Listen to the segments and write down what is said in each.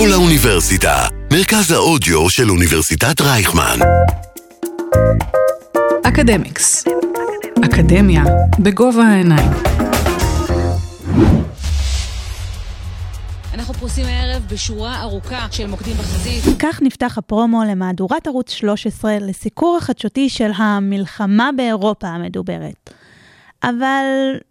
כל האוניברסיטה, מרכז האודיו של אוניברסיטת רייכמן. אקדמיקס, אקדמיה בגובה העיניים. אנחנו פרוסים הערב בשורה ארוכה של מוקדים בחזית. כך נפתח הפרומו למהדורת ערוץ 13 לסיקור החדשותי של המלחמה באירופה המדוברת. אבל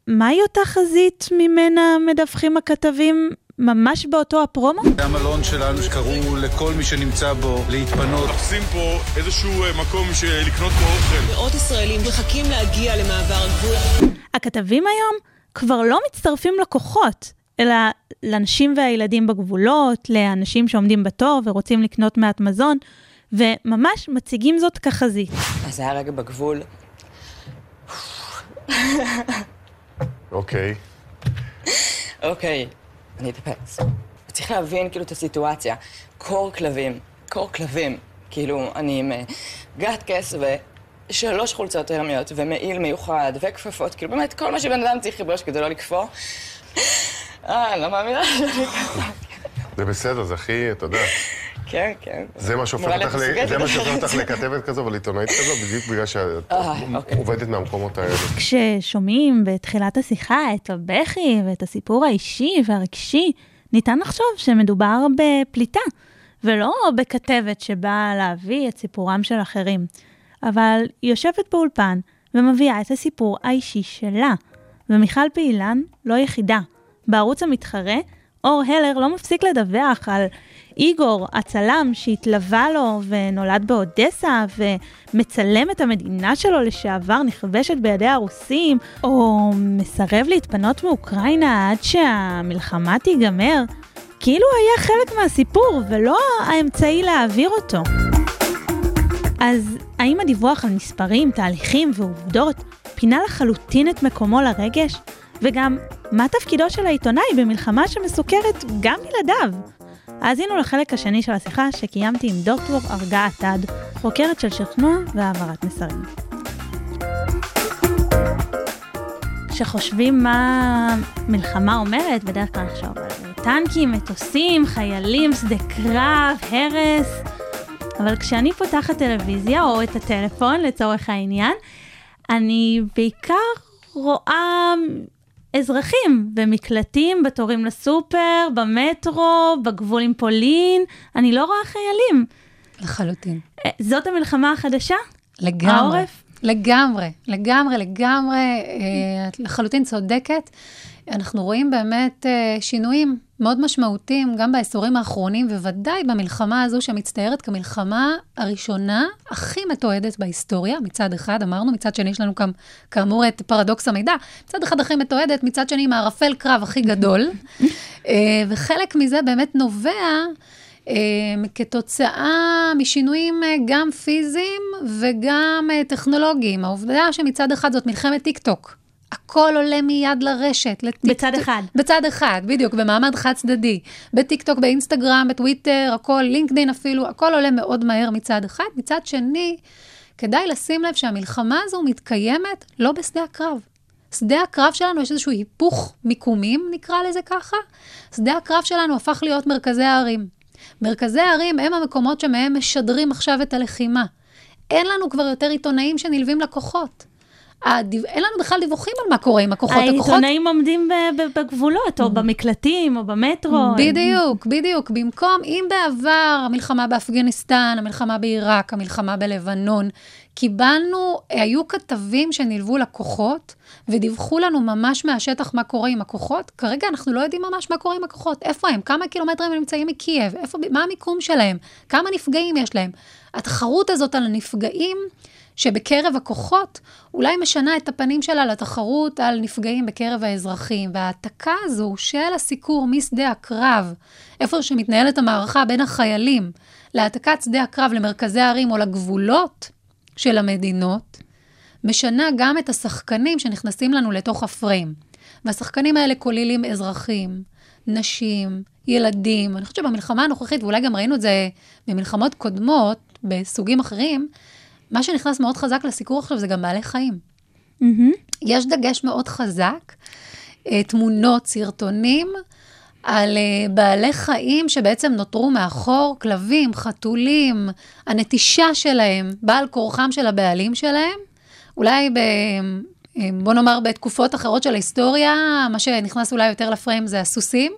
מהי אותה חזית ממנה מדווחים הכתבים ממש באותו הפרומו? זה המלון שלנו שקראו לכל מי שנמצא בו להתפנות. מחפשים פה איזשהו אה, מקום לקנות בו אוכל. מאות ישראלים מחכים להגיע למעבר הגבול. הכתבים היום כבר לא מצטרפים לכוחות, אלא לנשים והילדים בגבולות, לאנשים שעומדים בתור ורוצים לקנות מעט מזון, וממש מציגים זאת כחזית. אז זה היה רגע בגבול. אוקיי. אוקיי, אני אתאפס. צריך להבין כאילו את הסיטואציה. קור כלבים, קור כלבים. כאילו, אני עם אה, גטקס ושלוש חולצות הרמיות ומעיל מיוחד וכפפות, כאילו באמת כל מה שבן אדם צריך ללבוש כדי לא לקפוא. אה, אני לא מאמינה שאני ככה. זה בסדר, זה הכי, אתה יודע. כן, כן. זה מה שהופך אותך לכתבת כזו ולעיתונאית כזו, בדיוק בגלל שאת אה, אוקיי. עובדת מהמקומות האלה. כששומעים בתחילת השיחה את הבכי ואת הסיפור האישי והרגשי, ניתן לחשוב שמדובר בפליטה, ולא בכתבת שבאה להביא את סיפורם של אחרים. אבל היא יושבת באולפן ומביאה את הסיפור האישי שלה. ומיכל פעילן לא יחידה. בערוץ המתחרה, אור הלר לא מפסיק לדווח על איגור, הצלם שהתלווה לו ונולד באודסה ומצלם את המדינה שלו לשעבר נכבשת בידי הרוסים, או מסרב להתפנות מאוקראינה עד שהמלחמה תיגמר, כאילו היה חלק מהסיפור ולא האמצעי להעביר אותו. אז האם הדיווח על מספרים, תהליכים ועובדות פינה לחלוטין את מקומו לרגש? וגם, מה תפקידו של העיתונאי במלחמה שמסוכרת גם בלעדיו? האזינו לחלק השני של השיחה שקיימתי עם דוקטור ארגה עתד, חוקרת של שכנוע והעברת מסרים. כשחושבים מה מלחמה אומרת, בדרך כלל נחשוב על טנקים, מטוסים, חיילים, שדה קרב, הרס. אבל כשאני פותחת טלוויזיה או את הטלפון לצורך העניין, אני בעיקר רואה אזרחים במקלטים, בתורים לסופר, במטרו, בגבול עם פולין, אני לא רואה חיילים. לחלוטין. אה, זאת המלחמה החדשה? לגמרי. העורף? לגמרי, לגמרי, לגמרי, אה, את לחלוטין צודקת. אנחנו רואים באמת אה, שינויים מאוד משמעותיים, גם בעשורים האחרונים, וודאי במלחמה הזו שמצטיירת כמלחמה הראשונה הכי מתועדת בהיסטוריה, מצד אחד, אמרנו, מצד שני יש לנו גם, כאמור, את פרדוקס המידע, מצד אחד הכי מתועדת, מצד שני עם הערפל קרב הכי גדול, אה, וחלק מזה באמת נובע אה, כתוצאה משינויים גם פיזיים וגם טכנולוגיים. העובדה שמצד אחד זאת מלחמת טיק טוק. הכל עולה מיד לרשת. לטיק בצד אחד. בצד אחד, בדיוק, במעמד חד צדדי. בטיק טוק, באינסטגרם, בטוויטר, הכל, לינקדאין אפילו, הכל עולה מאוד מהר מצד אחד. מצד שני, כדאי לשים לב שהמלחמה הזו מתקיימת לא בשדה הקרב. שדה הקרב שלנו, יש איזשהו היפוך מיקומים, נקרא לזה ככה. שדה הקרב שלנו הפך להיות מרכזי הערים. מרכזי הערים הם המקומות שמהם משדרים עכשיו את הלחימה. אין לנו כבר יותר עיתונאים שנלווים לכוחות. הדיו... אין לנו בכלל דיווחים על מה קורה עם הכוחות. הכוחות העיתונאים עומדים ב- ב- בגבולות, או במקלטים, או במטרו. בדיוק, בדיוק. במקום, אם בעבר המלחמה באפגניסטן, המלחמה בעיראק, המלחמה בלבנון, קיבלנו, היו כתבים שנלוו לכוחות ודיווחו לנו ממש מהשטח מה קורה עם הכוחות. כרגע אנחנו לא יודעים ממש מה קורה עם הכוחות. איפה הם? כמה קילומטרים הם נמצאים מקייב? איפה, מה המיקום שלהם? כמה נפגעים יש להם? התחרות הזאת על הנפגעים, שבקרב הכוחות, אולי משנה את הפנים שלה לתחרות על נפגעים בקרב האזרחים. וההעתקה הזו של הסיקור משדה הקרב, איפה שמתנהלת המערכה בין החיילים, להעתקת שדה הקרב למרכזי הערים או לגבולות של המדינות, משנה גם את השחקנים שנכנסים לנו לתוך הפריים. והשחקנים האלה כוללים אזרחים, נשים, ילדים. אני חושבת שבמלחמה הנוכחית, ואולי גם ראינו את זה במלחמות קודמות, בסוגים אחרים, מה שנכנס מאוד חזק לסיקור עכשיו זה גם בעלי חיים. מהמם. יש דגש מאוד חזק, אה, תמונות, סרטונים, על uh, בעלי חיים שבעצם נותרו מאחור, כלבים, חתולים, הנטישה שלהם, בעל כורחם של הבעלים שלהם. אולי ב... אה, בוא נאמר בתקופות אחרות של ההיסטוריה, מה שנכנס אולי יותר לפריים זה הסוסים,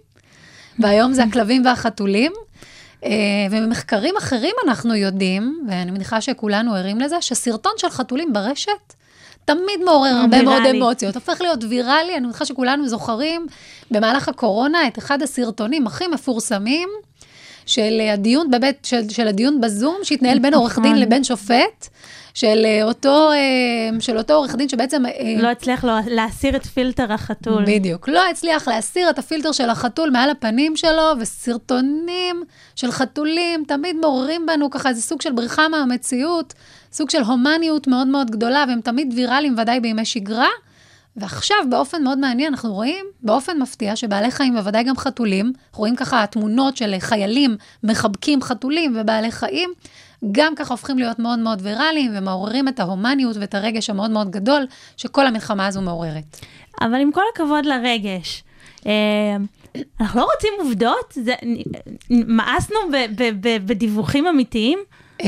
והיום זה הכלבים והחתולים. אה, וממחקרים אחרים אנחנו יודעים, ואני מניחה שכולנו ערים לזה, שסרטון של חתולים ברשת תמיד מעורר הרבה מאוד אמוציות, הופך להיות ויראלי, אני מניחה שכולנו זוכרים במהלך הקורונה את אחד הסרטונים הכי מפורסמים של הדיון בבית, של, של הדיון בזום, שהתנהל בין עורך דין נכון. לבין שופט. של אה, אותו, אה, של אותו עורך דין שבעצם... אה, לא הצליח לו להסיר את פילטר החתול. בדיוק. לא הצליח להסיר את הפילטר של החתול מעל הפנים שלו, וסרטונים של חתולים תמיד מעוררים בנו ככה איזה סוג של בריחה מהמציאות, סוג של הומניות מאוד מאוד גדולה, והם תמיד ויראליים, ודאי בימי שגרה. ועכשיו, באופן מאוד מעניין, אנחנו רואים באופן מפתיע שבעלי חיים, בוודאי גם חתולים, רואים ככה תמונות של חיילים מחבקים חתולים ובעלי חיים, גם ככה הופכים להיות מאוד מאוד ויראליים ומעוררים את ההומניות ואת הרגש המאוד מאוד גדול שכל המלחמה הזו מעוררת. אבל עם כל הכבוד לרגש, אה, אנחנו לא רוצים עובדות? זה, מאסנו בדיווחים אמיתיים? אה,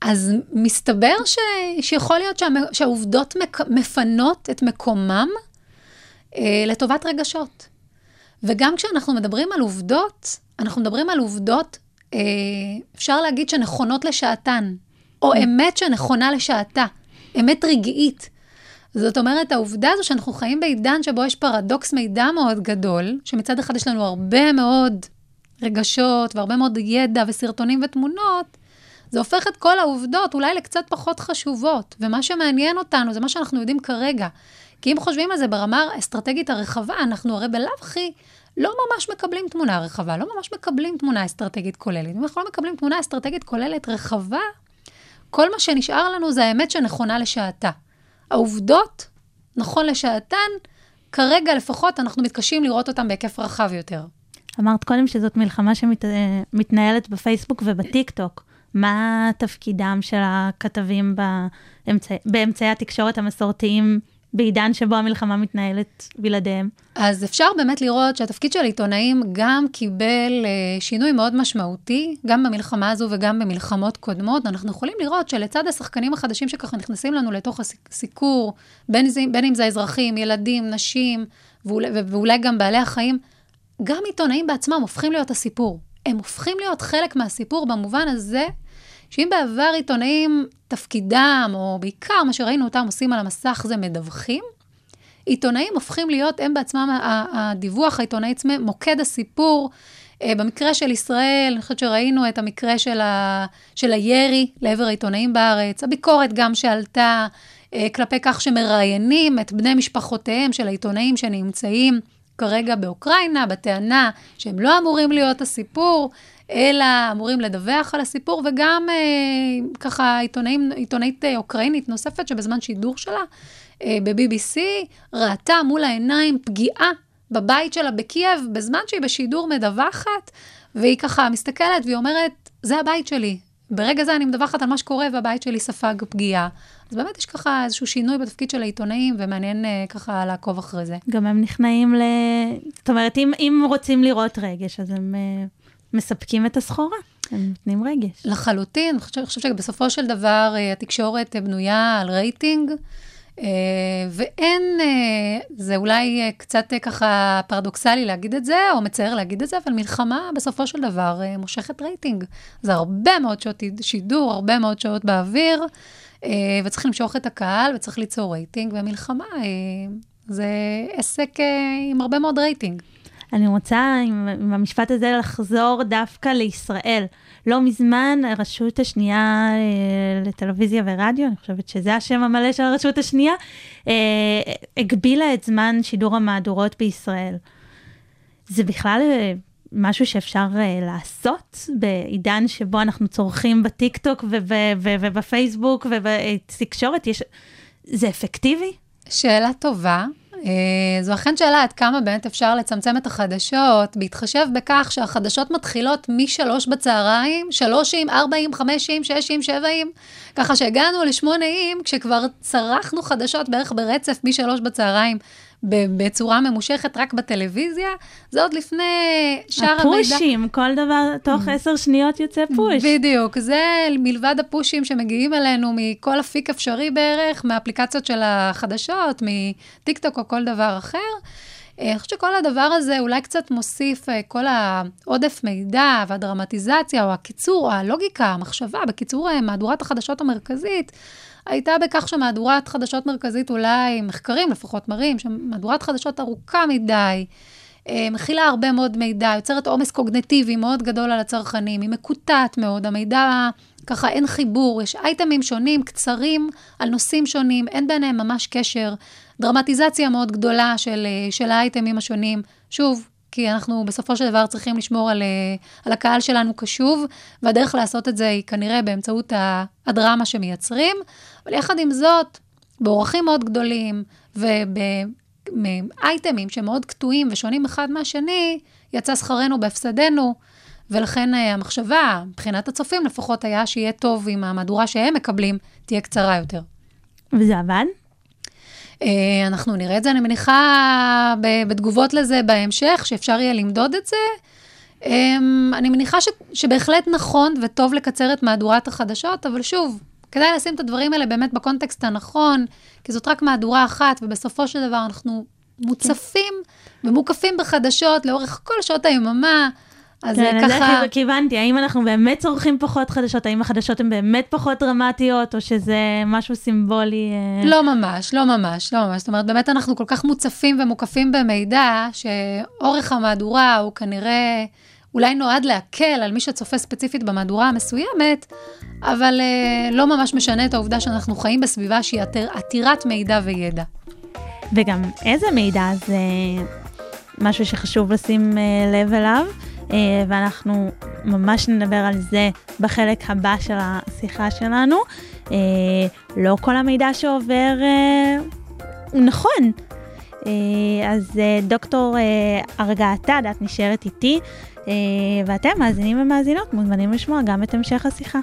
אז מסתבר ש, שיכול להיות שה, שהעובדות מק, מפנות את מקומם אה, לטובת רגשות. וגם כשאנחנו מדברים על עובדות, אנחנו מדברים על עובדות אפשר להגיד שנכונות לשעתן, או. אמת שנכונה לשעתה, אמת רגעית. זאת אומרת, העובדה הזו שאנחנו חיים בעידן שבו יש פרדוקס מידע מאוד גדול, שמצד אחד יש לנו הרבה מאוד רגשות והרבה מאוד ידע וסרטונים ותמונות, זה הופך את כל העובדות אולי לקצת פחות חשובות. ומה שמעניין אותנו זה מה שאנחנו יודעים כרגע. כי אם חושבים על זה ברמה האסטרטגית הרחבה, אנחנו הרי בלאו הכי לא ממש מקבלים תמונה רחבה, לא ממש מקבלים תמונה אסטרטגית כוללת. אם אנחנו לא מקבלים תמונה אסטרטגית כוללת רחבה, כל מה שנשאר לנו זה האמת שנכונה לשעתה. העובדות, נכון לשעתן, כרגע לפחות אנחנו מתקשים לראות אותן בהיקף רחב יותר. אמרת קודם שזאת מלחמה שמתנהלת בפייסבוק ובטיקטוק. מה תפקידם של הכתבים באמצע, באמצעי התקשורת המסורתיים בעידן שבו המלחמה מתנהלת בלעדיהם? אז אפשר באמת לראות שהתפקיד של עיתונאים גם קיבל uh, שינוי מאוד משמעותי, גם במלחמה הזו וגם במלחמות קודמות. אנחנו יכולים לראות שלצד השחקנים החדשים שככה נכנסים לנו לתוך הסיקור, בין, זה, בין אם זה אזרחים, ילדים, נשים, ואולי, ואולי גם בעלי החיים, גם עיתונאים בעצמם הופכים להיות הסיפור. הם הופכים להיות חלק מהסיפור במובן הזה שאם בעבר עיתונאים, תפקידם, או בעיקר מה שראינו אותם עושים על המסך זה מדווחים, עיתונאים הופכים להיות, הם בעצמם, הדיווח העיתונאי עצמם, מוקד הסיפור. אה, במקרה של ישראל, אני חושבת שראינו את המקרה של, ה, של הירי לעבר העיתונאים בארץ, הביקורת גם שעלתה אה, כלפי כך שמראיינים את בני משפחותיהם של העיתונאים שנמצאים כרגע באוקראינה, בטענה שהם לא אמורים להיות הסיפור, אלא אמורים לדווח על הסיפור, וגם אה, ככה עיתונאים, עיתונאית אה, אוקראינית נוספת, שבזמן שידור שלה אה, ב-BBC, ראתה מול העיניים פגיעה בבית שלה בקייב, בזמן שהיא בשידור מדווחת, והיא ככה מסתכלת והיא אומרת, זה הבית שלי. ברגע זה אני מדווחת על מה שקורה והבית שלי ספג פגיעה. אז באמת יש ככה איזשהו שינוי בתפקיד של העיתונאים, ומעניין אה, ככה לעקוב אחרי זה. גם הם נכנעים ל... זאת אומרת, אם, אם רוצים לראות רגש, אז הם אה, מספקים את הסחורה. הם נותנים רגש. לחלוטין, אני חושבת, שבסופו של דבר אה, התקשורת בנויה על רייטינג, ואין, זה אולי קצת ככה פרדוקסלי להגיד את זה, או מצער להגיד את זה, אבל מלחמה בסופו של דבר מושכת רייטינג. זה הרבה מאוד שעות שידור, הרבה מאוד שעות באוויר. אה, וצריך למשוך את הקהל, וצריך ליצור רייטינג, ומלחמה אה, זה עסק אה, עם הרבה מאוד רייטינג. אני רוצה עם, המשפט הזה לחזור דווקא לישראל. לא מזמן הרשות השנייה אה, לטלוויזיה ורדיו, אני חושבת שזה השם המלא של הרשות השנייה, אה, הגבילה את זמן שידור המהדורות בישראל. זה בכלל אה, משהו שאפשר לעשות בעידן שבו אנחנו צורכים בטיקטוק ובפייסבוק ובתקשורת? יש... זה אפקטיבי? שאלה טובה. Uh, זו אכן שאלה עד כמה באמת אפשר לצמצם את החדשות, בהתחשב בכך שהחדשות מתחילות משלוש בצהריים, שלושים, ארבעים, חמישים, ששים, שבעים, ככה שהגענו לשמונאים, כשכבר צרכנו חדשות בערך ברצף משלוש בצהריים בצורה ממושכת רק בטלוויזיה, זה עוד לפני שאר המידע. הפושים, כל דבר, תוך עשר שניות יוצא פוש. בדיוק, זה מלבד הפושים שמגיעים אלינו מכל אפיק אפשרי בערך, מאפליקציות של החדשות, מטיקטוק או כל דבר אחר. אה, אני חושבת שכל הדבר הזה אולי קצת מוסיף, אה, כל העודף מידע והדרמטיזציה, או הקיצור, או הלוגיקה, המחשבה, בקיצור, אה, מהדורת החדשות המרכזית, הייתה בכך שמהדורת חדשות מרכזית, אולי מחקרים לפחות מראים, שמהדורת חדשות ארוכה מדי, מכילה הרבה מאוד מידע, יוצרת עומס קוגנטיבי מאוד גדול על הצרכנים, היא מקוטעת מאוד, המידע, ככה אין חיבור, יש אייטמים שונים, קצרים, על נושאים שונים, אין ביניהם ממש קשר. דרמטיזציה מאוד גדולה של, אה, של האייטמים השונים. שוב, כי אנחנו בסופו של דבר צריכים לשמור על, אה, על הקהל שלנו קשוב, והדרך לעשות את זה היא כנראה באמצעות הדרמה שמייצרים, אבל יחד עם זאת, באורחים מאוד גדולים ובאייטמים שמאוד קטועים ושונים אחד מהשני, יצא שכרנו בהפסדנו, ולכן אה, המחשבה, מבחינת הצופים לפחות, היה שיהיה טוב אם המהדורה שהם מקבלים תהיה קצרה יותר. וזה עבד? אה, אנחנו נראה את זה, אני מניחה, בתגובות לזה בהמשך, שאפשר יהיה למדוד את זה. אמ, אני מניחה ש, שבהחלט נכון וטוב לקצר את מהדורת החדשות, אבל שוב, כדאי לשים את הדברים האלה באמת בקונטקסט הנכון, כי זאת רק מהדורה אחת, ובסופו של דבר אנחנו מוצפים ומוקפים בחדשות לאורך כל שעות היממה. אז כן, ככה... כן, כיוונתי, האם אנחנו באמת צורכים פחות חדשות? האם החדשות הן באמת פחות דרמטיות, או שזה משהו סימבולי? אה? לא ממש, לא ממש, לא ממש. זאת אומרת, באמת אנחנו כל כך מוצפים ומוקפים במידע, שאורך המהדורה הוא כנראה... אולי נועד להקל על מי שצופה ספציפית במהדורה המסוימת, אבל אה, לא ממש משנה את העובדה שאנחנו חיים בסביבה שהיא עתירת מידע וידע. וגם איזה מידע זה משהו שחשוב לשים אה, לב אליו. אה, ואנחנו ממש נדבר על זה בחלק הבא של השיחה שלנו. אה, לא כל המידע שעובר אה, הוא נכון. אז דוקטור הרגעתה, את נשארת איתי, ואתם, מאזינים ומאזינות, מוזמנים לשמוע גם את המשך השיחה.